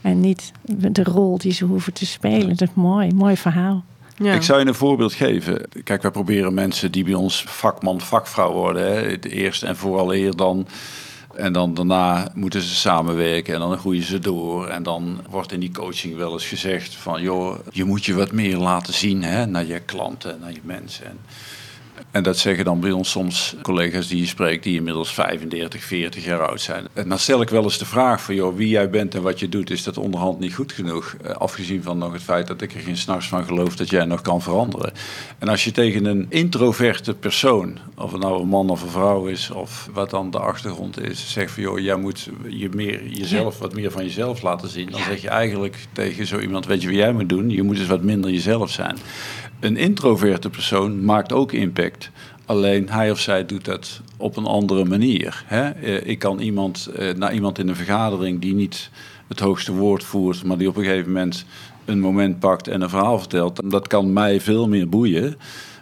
En niet de rol die ze hoeven te spelen. Dat is mooi, mooi verhaal. Ja. Ik zou je een voorbeeld geven. Kijk, wij proberen mensen die bij ons vakman, vakvrouw worden. Hè, eerst en vooral eer dan. En dan daarna moeten ze samenwerken en dan groeien ze door. En dan wordt in die coaching wel eens gezegd van... joh, je moet je wat meer laten zien hè, naar je klanten, naar je mensen. En en dat zeggen dan bij ons soms collega's die je spreekt, die inmiddels 35, 40 jaar oud zijn. En dan stel ik wel eens de vraag van, joh, wie jij bent en wat je doet, is dat onderhand niet goed genoeg? Eh, afgezien van nog het feit dat ik er geen s'nachts van geloof dat jij nog kan veranderen. En als je tegen een introverte persoon, of het nou een man of een vrouw is, of wat dan de achtergrond is, zegt van, joh, jij moet je meer, jezelf wat meer van jezelf laten zien. Dan zeg je eigenlijk tegen zo iemand, weet je wat jij moet doen? Je moet eens wat minder jezelf zijn. Een introverte persoon maakt ook impact. Alleen hij of zij doet dat op een andere manier. Hè? Eh, ik kan iemand, eh, naar iemand in een vergadering die niet het hoogste woord voert, maar die op een gegeven moment een moment pakt en een verhaal vertelt. Dat kan mij veel meer boeien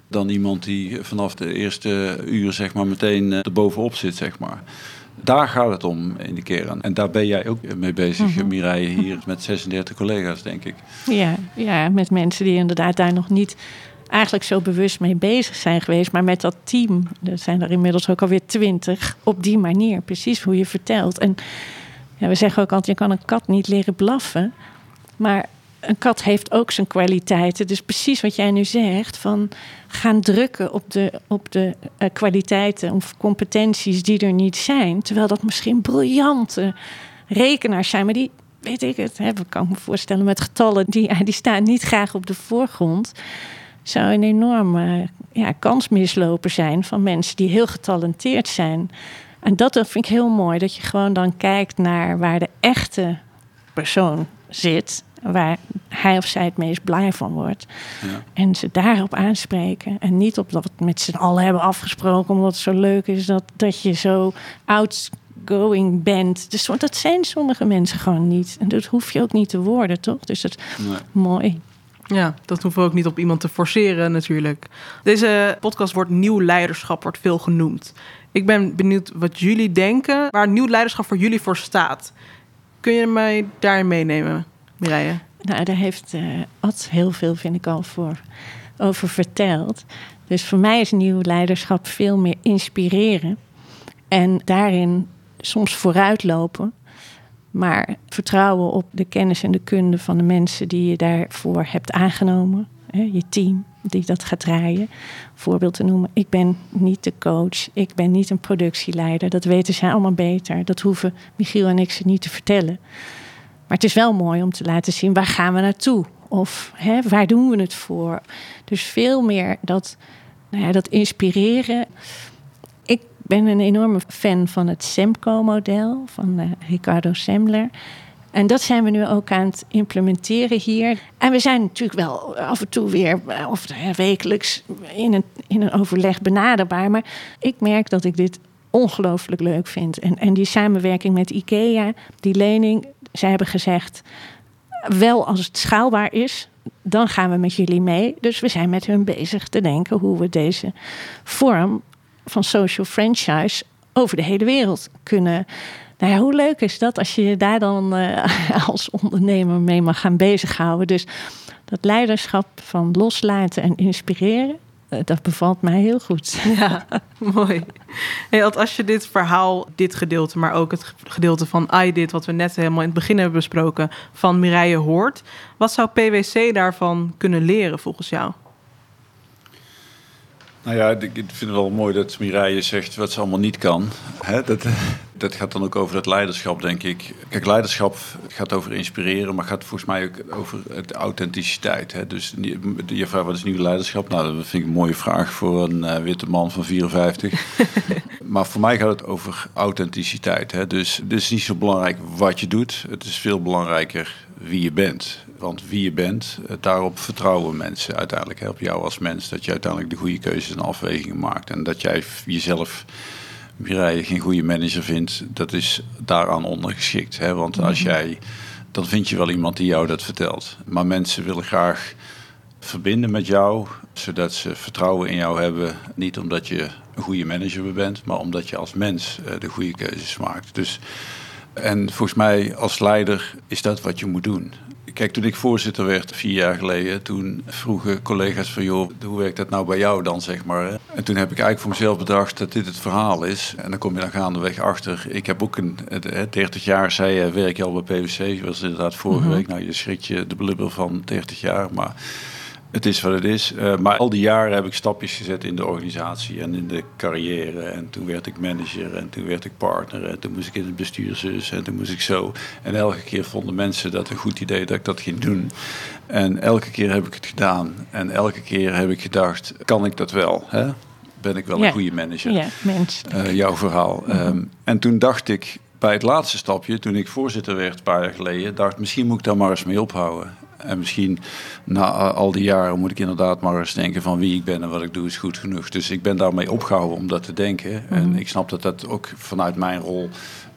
dan iemand die vanaf de eerste uur zeg maar, meteen er bovenop zit. Zeg maar. Daar gaat het om in de kern. En daar ben jij ook mee bezig, Mhm. Mireille, hier met 36 collega's, denk ik. Ja, ja, met mensen die inderdaad daar nog niet eigenlijk zo bewust mee bezig zijn geweest. Maar met dat team, er zijn er inmiddels ook alweer twintig, op die manier. Precies hoe je vertelt. En ja, we zeggen ook altijd, je kan een kat niet leren blaffen. Maar een kat heeft ook zijn kwaliteiten. Dus precies wat jij nu zegt, van gaan drukken op de, op de eh, kwaliteiten of competenties die er niet zijn. Terwijl dat misschien briljante rekenaars zijn, maar die, weet ik het, hè, kan ik me voorstellen met getallen, die, die staan niet graag op de voorgrond. Zou een enorme ja, kans mislopen zijn van mensen die heel getalenteerd zijn. En dat vind ik heel mooi, dat je gewoon dan kijkt naar waar de echte persoon zit, waar hij of zij het meest blij van wordt. Ja. En ze daarop aanspreken. En niet op dat we het met z'n allen hebben afgesproken, omdat het zo leuk is dat, dat je zo outgoing bent. Dus dat zijn sommige mensen gewoon niet. En dat hoef je ook niet te worden, toch? Dus dat is Nee. mooi. Ja, dat hoeven we ook niet op iemand te forceren natuurlijk. Deze podcast wordt nieuw leiderschap, wordt veel genoemd. Ik ben benieuwd wat jullie denken, waar nieuw leiderschap voor jullie voor staat. Kun je mij daarin meenemen, Nou, daar heeft eh Ad heel veel, vind ik al, voor, over verteld. Dus voor mij is nieuw leiderschap veel meer inspireren. En daarin soms vooruitlopen. Maar vertrouwen op de kennis en de kunde van de mensen die je daarvoor hebt aangenomen. Hè, je team die dat gaat draaien. Voorbeeld te noemen. Ik ben niet de coach. Ik ben niet een productieleider. Dat weten zij allemaal beter. Dat hoeven Michiel en ik ze niet te vertellen. Maar het is wel mooi om te laten zien waar gaan we naartoe? Of hè, waar doen we het voor? Dus veel meer dat, nou ja, dat inspireren. Ik ben een enorme fan van het SEMCO-model van eh, Ricardo Semler. En dat zijn we nu ook aan het implementeren hier. En we zijn natuurlijk wel af en toe weer, eh, of eh, wekelijks, in een, in een overleg benaderbaar. Maar ik merk dat ik dit ongelooflijk leuk vind. En, en die samenwerking met IKEA, die lening, zij hebben gezegd, wel als het schaalbaar is, dan gaan we met jullie mee. Dus we zijn met hun bezig te denken hoe we deze vorm van social franchise over de hele wereld kunnen. Nou ja, hoe leuk is dat als je je daar dan eh, als ondernemer mee mag gaan bezighouden? Dus dat leiderschap van loslaten en inspireren, dat bevalt mij heel goed. Ja, mooi. Als je dit verhaal, dit gedeelte, maar ook het gedeelte van I dit, wat we net helemaal in het begin hebben besproken, van Mireille hoort, wat zou PwC daarvan kunnen leren volgens jou? Nou ja, ik vind het wel mooi dat Mireille zegt wat ze allemaal niet kan. Hè, dat, dat gaat dan ook over het leiderschap, denk ik. Kijk, leiderschap gaat over inspireren, maar gaat volgens mij ook over de authenticiteit. Hè. Dus je vraagt wat is nieuw leiderschap? Nou, dat vind ik een mooie vraag voor een eh, witte man van 54. maar voor mij gaat het over authenticiteit. Hè. Dus het is niet zo belangrijk wat je doet. Het is veel belangrijker wie je bent. Want wie je bent, eh, daarop vertrouwen mensen uiteindelijk. Hè, op jou als mens. Dat je uiteindelijk de goede keuzes en afwegingen maakt. En dat jij jezelf, Mireille, geen goede manager vindt, dat is daaraan ondergeschikt. Hè? Want als jij, dan vind je wel iemand die jou dat vertelt. Maar mensen willen graag verbinden met jou, zodat ze vertrouwen in jou hebben. Niet omdat je een goede manager bent, maar omdat je als mens eh, de goede keuzes maakt. Dus, en volgens mij als leider is dat wat je moet doen. Kijk, toen ik voorzitter werd vier jaar geleden, toen vroegen collega's van joh, hoe werkt dat nou bij jou dan, zeg maar. hè? En toen heb ik eigenlijk voor mezelf bedacht dat dit het verhaal is. En dan kom je dan gaandeweg achter. Ik heb ook een, het- het 30 jaar, zei je, werk je al bij PwC. was inderdaad vorige week. Nou, je schrikt je de blubber van 30 jaar, maar het is wat het is. Eh, maar al die jaren heb ik stapjes gezet in de organisatie en in de carrière. En toen werd ik manager en toen werd ik partner. En toen moest ik in het bestuur zus en toen moest ik zo. En elke keer vonden mensen dat een goed idee dat ik dat ging doen. En elke keer heb ik het gedaan. En elke keer heb ik gedacht, kan ik dat wel? Hè? Ben ik wel Ja. een goede manager? Ja, mens. eh, jouw verhaal. Ehm, en toen dacht ik, bij het laatste stapje, toen ik voorzitter werd een paar jaar geleden, dacht misschien moet ik daar maar eens mee ophouden. En misschien na al die jaren moet ik inderdaad maar eens denken van wie ik ben en wat ik doe is goed genoeg. Dus ik ben daarmee opgehouden om dat te denken. En ik snap dat dat ook vanuit mijn rol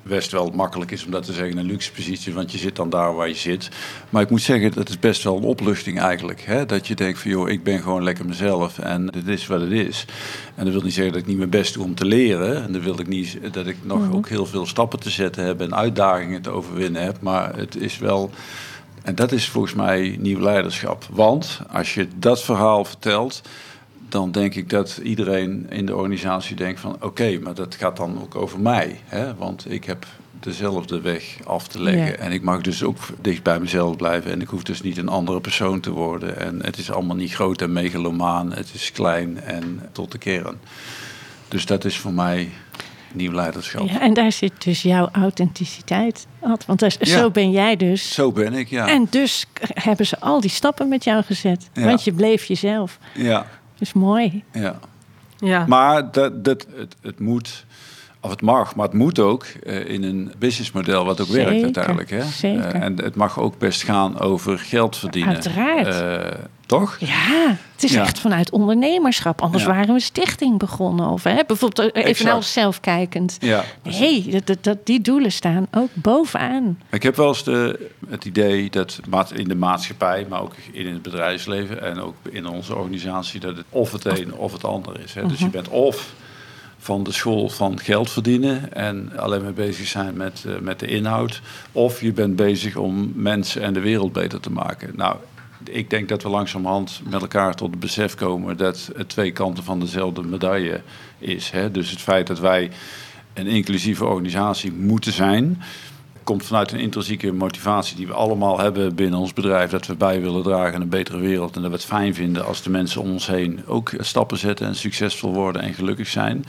best wel makkelijk is om dat te zeggen, een luxe positie, want je zit dan daar waar je zit. Maar ik moet zeggen, dat is best wel een opluchting eigenlijk. Hè? Dat je denkt van, joh, ik ben gewoon lekker mezelf en dit is wat het is. En dat wil niet zeggen dat ik niet mijn best doe om te leren. En dat wil ik niet dat ik nog ook heel veel stappen te zetten heb en uitdagingen te overwinnen heb. Maar het is wel... En dat is volgens mij nieuw leiderschap. Want als je dat verhaal vertelt, dan denk ik dat iedereen in de organisatie denkt van oké, maar dat gaat dan ook over mij. Hè? Want ik heb dezelfde weg af te leggen. En ik mag dus ook dicht bij mezelf blijven. En ik hoef dus niet een andere persoon te worden. En het is allemaal niet groot en megalomaan. Het is klein en tot de kern. Dus dat is voor mij nieuw leiderschap. Ja, en daar zit dus jouw authenticiteit. Want zo ben jij dus. Zo ben ik, ja. En dus hebben ze al die stappen met jou gezet. Want je bleef jezelf. Ja is mooi. Ja. ja. Maar dat, dat, het, het moet, of het mag, maar het moet ook uh, in een businessmodel wat ook werkt uiteindelijk. Hè? Zeker. Uh, en het mag ook best gaan over geld verdienen. Uiteraard. Uh, toch? Ja, het is echt vanuit ondernemerschap. Anders waren we een stichting begonnen. Of hè, bijvoorbeeld even naar onszelf kijkend. Ja, nee, dat, dat, die doelen staan ook bovenaan. Ik heb wel eens de, het idee dat in de maatschappij, maar ook in het bedrijfsleven en ook in onze organisatie, dat het of het een of het ander is. Hè. Dus je bent of van de school van geld verdienen en alleen maar bezig zijn met, uh, met de inhoud. Of je bent bezig om mensen en de wereld beter te maken. Nou, ik denk dat we langzamerhand met elkaar tot het besef komen dat het twee kanten van dezelfde medaille is. Hè? Dus het feit dat wij een inclusieve organisatie moeten zijn, komt vanuit een intrinsieke motivatie die we allemaal hebben binnen ons bedrijf. Dat we bij willen dragen aan een betere wereld. En dat we het fijn vinden als de mensen om ons heen ook stappen zetten en succesvol worden en gelukkig zijn.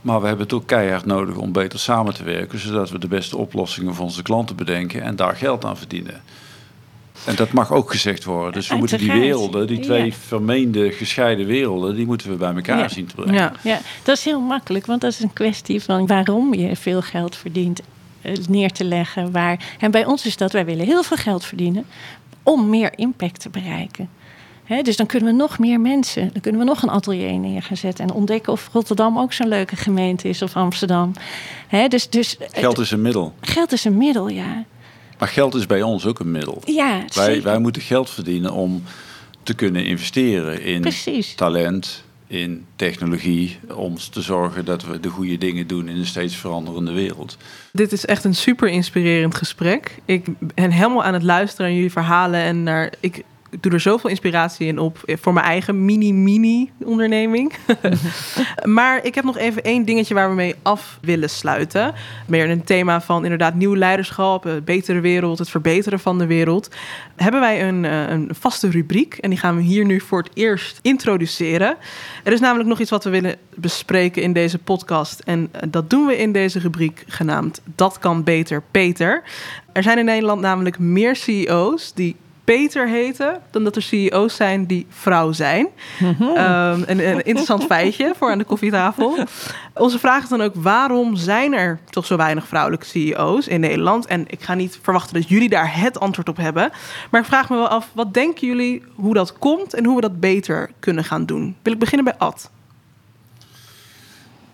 Maar we hebben het ook keihard nodig om beter samen te werken, zodat we de beste oplossingen voor onze klanten bedenken en daar geld aan verdienen. En dat mag ook gezegd worden. Dus we moeten die werelden, die twee vermeende gescheiden werelden, die moeten we bij elkaar zien te brengen. Ja. ja, dat is heel makkelijk, want dat is een kwestie van waarom je veel geld verdient neer te leggen. Waar, en bij ons is dat, wij willen heel veel geld verdienen om meer impact te bereiken. dus dan kunnen we nog meer mensen, dan kunnen we nog een atelier neer gaan zetten en ontdekken of Rotterdam ook zo'n leuke gemeente is of Amsterdam. dus, dus, geld is een middel. Geld is een middel, ja. Maar geld is bij ons ook een middel. Ja, wij, wij moeten geld verdienen om te kunnen investeren in talent, in technologie, om te zorgen dat we de goede dingen doen in een steeds veranderende wereld. Dit is echt een super inspirerend gesprek. Ik ben helemaal aan het luisteren naar jullie verhalen en naar. Ik ik doe er zoveel inspiratie in op voor mijn eigen mini-mini onderneming. maar ik heb nog even één dingetje waar we mee af willen sluiten. Meer een thema van inderdaad nieuw leiderschap, een betere wereld, het verbeteren van de wereld. Hebben wij een, eh, een vaste rubriek en die gaan we hier nu voor het eerst introduceren. Er is namelijk nog iets wat we willen bespreken in deze podcast. En eh, dat doen we in deze rubriek genaamd Dat kan beter Peter. Er zijn in Nederland namelijk meer CEO's die Peter heten dan dat er CEO's zijn die vrouw zijn. Mhm. Ehm, een, een, interessant feitje voor aan de koffietafel. Onze vraag is dan ook: waarom zijn er toch zo weinig vrouwelijke CEO's in Nederland? En ik ga niet verwachten dat jullie daar het antwoord op hebben. Maar ik vraag me wel af: wat denken jullie hoe dat komt en hoe we dat beter kunnen gaan doen? Wil ik beginnen bij Ad?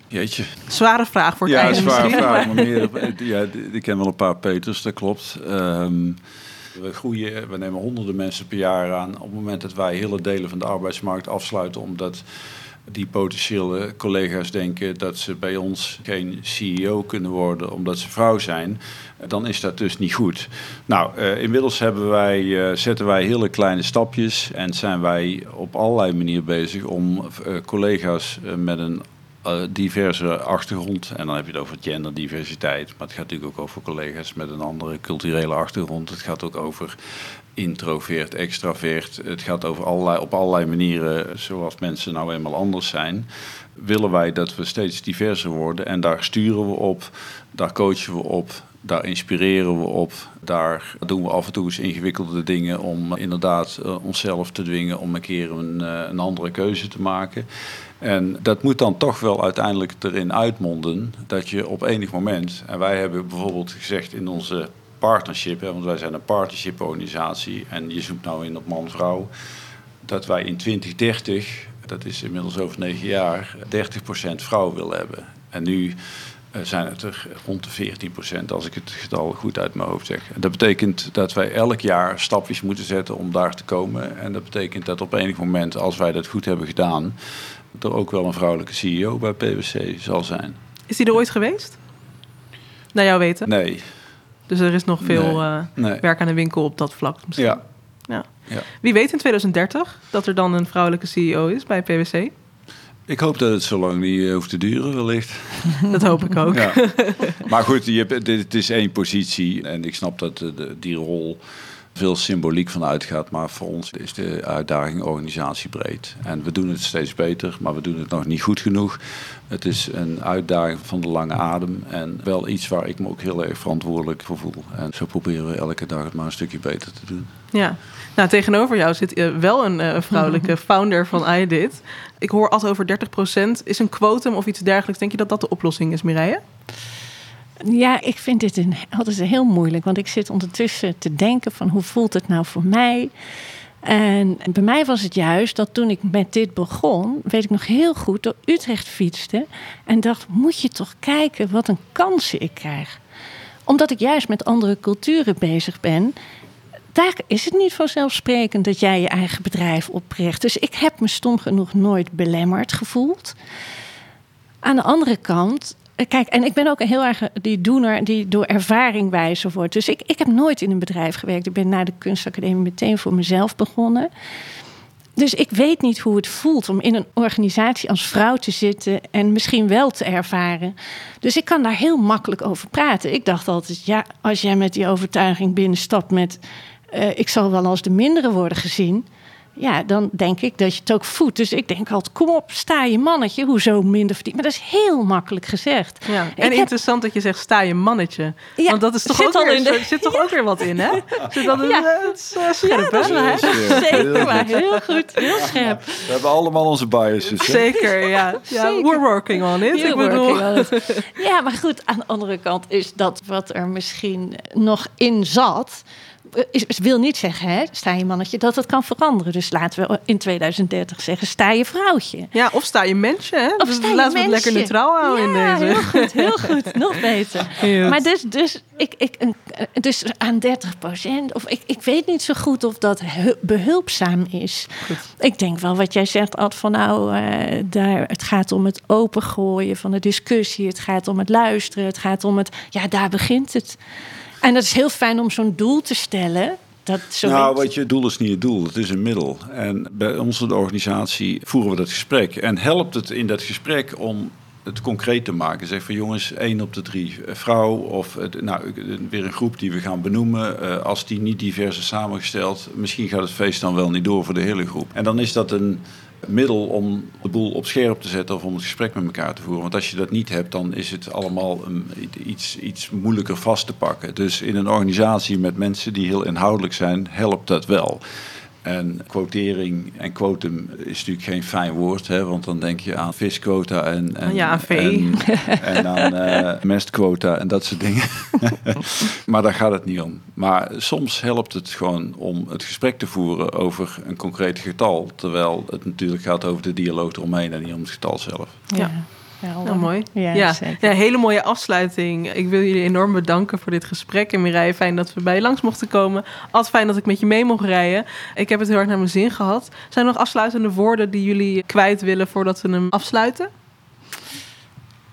Jeetje. Zware vraag voor het ja, zware vraag. Maar meer, ja, ik ken wel een paar Peters, dat klopt. Um, we groeien, we nemen honderden mensen per jaar aan. Op het moment dat wij hele delen van de arbeidsmarkt afsluiten, omdat die potentiële collega's denken dat ze bij ons geen CEO kunnen worden omdat ze vrouw zijn, dan is dat dus niet goed. Nou, uh, inmiddels hebben wij, uh, zetten wij hele kleine stapjes en zijn wij op allerlei manieren bezig om uh, collega's met een diverse achtergrond. En dan heb je het over genderdiversiteit. Maar het gaat natuurlijk ook over collega's met een andere culturele achtergrond. Het gaat ook over introvert, extravert. Het gaat over allerlei, op allerlei manieren, zoals mensen nou eenmaal anders zijn. Willen wij dat we steeds diverser worden. En daar sturen we op, daar coachen we op. Daar inspireren we op. Daar doen we af en toe eens ingewikkelde dingen om inderdaad uh, onszelf te dwingen om een keer een, uh, een andere keuze te maken. En dat moet dan toch wel uiteindelijk erin uitmonden dat je op enig moment, en wij hebben bijvoorbeeld gezegd in onze partnership, hè, want wij zijn een partnership organisatie en je zoekt nou in op man-vrouw, dat wij in 2030, dat is inmiddels over negen jaar, 30% vrouw willen hebben. En nu uh, zijn het er rond de 14% als ik het getal goed uit mijn hoofd zeg. Dat betekent dat wij elk jaar stapjes moeten zetten om daar te komen. En dat betekent dat op enig moment, als wij dat goed hebben gedaan, er ook wel een vrouwelijke CEO bij PwC zal zijn. Is die er ooit geweest? Naar jouw weten? Nee. Dus er is nog veel nee. Uh, nee. werk aan de winkel op dat vlak misschien? Ja. ja. ja. Wie weet in 2030 dat er dan een vrouwelijke CEO is bij PwC? Ik hoop dat het zo lang niet hoeft te duren, wellicht. Dat hoop ik ook. Ja. Maar goed, je, het is één positie en ik snap dat de, die rol veel symboliek van uitgaat. Maar voor ons is de uitdaging organisatiebreed. En we doen het steeds beter, maar we doen het nog niet goed genoeg. Het is een uitdaging van de lange adem en wel iets waar ik me ook heel erg verantwoordelijk voor voel. En zo proberen we elke dag het maar een stukje beter te doen. Ja, nou tegenover jou zit uh, wel een uh, vrouwelijke founder van iDit. Ik hoor altijd over 30%. Is een quotum of iets dergelijks. Denk je dat dat de oplossing is, Mireille? Ja, ik vind dit een, altijd heel moeilijk. Want ik zit ondertussen te denken van hoe voelt het nou voor mij? En bij mij was het juist dat toen ik met dit begon, weet ik nog heel goed, door Utrecht fietste. En dacht, moet je toch kijken wat een kansen ik krijg. Omdat ik juist met andere culturen bezig ben. Daar is het niet vanzelfsprekend dat jij je eigen bedrijf opricht. Dus ik heb me stom genoeg nooit belemmerd gevoeld. Aan de andere kant Kijk, en ik ben ook een heel erg die doener die door ervaring wijzer wordt. Dus ik, ik heb nooit in een bedrijf gewerkt. Ik ben na de kunstacademie meteen voor mezelf begonnen. Dus ik weet niet hoe het voelt om in een organisatie als vrouw te zitten en misschien wel te ervaren. Dus ik kan daar heel makkelijk over praten. Ik dacht altijd, ja, als jij met die overtuiging binnenstapt met uh, ik zal wel als de mindere worden gezien ja, dan denk ik dat je het ook voedt. Dus ik denk altijd, kom op, sta je mannetje. Hoezo minder verdient? Maar dat is heel makkelijk gezegd. Ja. En interessant dat je zegt, sta je mannetje. Ja, Want dat is toch ook weer, de... zit toch ook weer wat in, hè? Zit dat ja. Het is, uh, scherp, ja, dat is Zeker, maar heel goed, heel scherp. We hebben allemaal onze biases. Zeker, ja. ja we're working on it. ik bedoel. On it. Ja, maar goed, aan de andere kant is dat wat er misschien nog in zat is, wil niet zeggen, hè, sta je mannetje, dat het kan veranderen. Dus laten we in 2030 zeggen, sta je vrouwtje. Ja, of sta je mensje. Hè? Of dus sta je laten we het lekker neutraal houden in deze. heel goed, heel goed. Nog beter. Maar dus, dus, ik, ik, dus aan 30 procent, of ik, ik weet niet zo goed of dat behulpzaam is. Ik denk wel wat jij zegt, Ad, van nou, uh, daar, het gaat om het opengooien van de discussie. Het gaat om het luisteren. Het gaat om het, ja, daar begint het. En dat is heel fijn om zo'n doel te stellen. Dat zo nou, wat je doel is niet het doel, het is een middel. En bij onze organisatie voeren we dat gesprek. En helpt het in dat gesprek om het concreet te maken. Zeg van jongens, één op de drie vrouw of nou, weer een groep die we gaan benoemen. Uh, als die niet divers is samengesteld, misschien gaat het feest dan wel niet door voor de hele groep. En dan is dat een, middel om de boel op scherp te zetten of om het gesprek met elkaar te voeren. Want als je dat niet hebt, dan is het allemaal iets, iets moeilijker vast te pakken. Dus in een organisatie met mensen die heel inhoudelijk zijn, helpt dat wel. En quotering en quotum is natuurlijk geen fijn woord, hè, want dan denk je aan visquota en, en, ja, en, en, aan uh, mestquota en dat soort dingen. maar daar gaat het niet om. Maar soms helpt het gewoon om het gesprek te voeren over een concreet getal, terwijl het natuurlijk gaat over de dialoog eromheen en niet om het getal zelf. ja. Nou, mooi. Ja, ja. ja, hele mooie afsluiting. Ik wil jullie enorm bedanken voor dit gesprek. En Mireille, fijn dat we bij je langs mochten komen. Altijd fijn dat ik met je mee mocht rijden. Ik heb het heel erg naar mijn zin gehad. Zijn er nog afsluitende woorden die jullie kwijt willen voordat we hem afsluiten?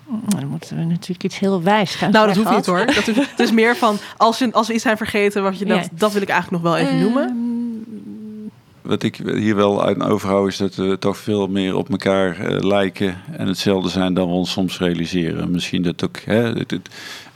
Nou, dan moeten we natuurlijk iets heel wijs gaan Nou, dat hoeft niet hoor. Dat is, het is meer van, als, je, als we iets zijn vergeten... wat je dacht, dat wil ik eigenlijk nog wel even noemen. Ehm, wat ik hier wel uit overhoud is dat we toch veel meer op elkaar uh, lijken en hetzelfde zijn dan we ons soms realiseren. Misschien dat ook hè, het, het,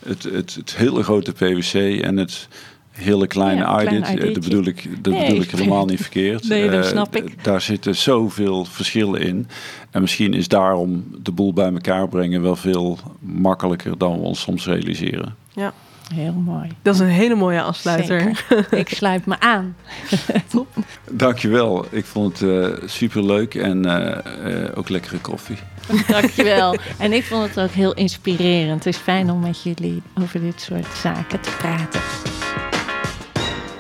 het, het, hele grote PwC en het hele kleine ja, audit, dat bedoel ik, dat bedoel ik helemaal niet verkeerd. Nee, dat snap ik. Uh, daar zitten zoveel verschillen in. En misschien is daarom de boel bij elkaar brengen wel veel makkelijker dan we ons soms realiseren. Ja. Heel mooi. Dat is een hele mooie afsluiter. Ik sluit me aan. Top. Dankjewel. Ik vond het uh, superleuk en uh, uh, ook lekkere koffie. Dankjewel. En ik vond het ook heel inspirerend. Het is fijn om met jullie over dit soort zaken te praten.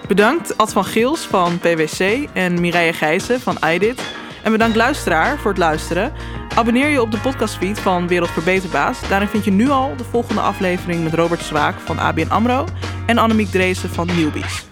Bedankt Ad van Geels van PwC en Mireille Gijzen van iDit. En bedankt luisteraar voor het luisteren. Abonneer je op de podcastfeed van Wereld Verbeterbaas. Daarin vind je nu al de volgende aflevering met Robert Zwaak van ABN AMRO... en Annemiek Dreesen van Newbies.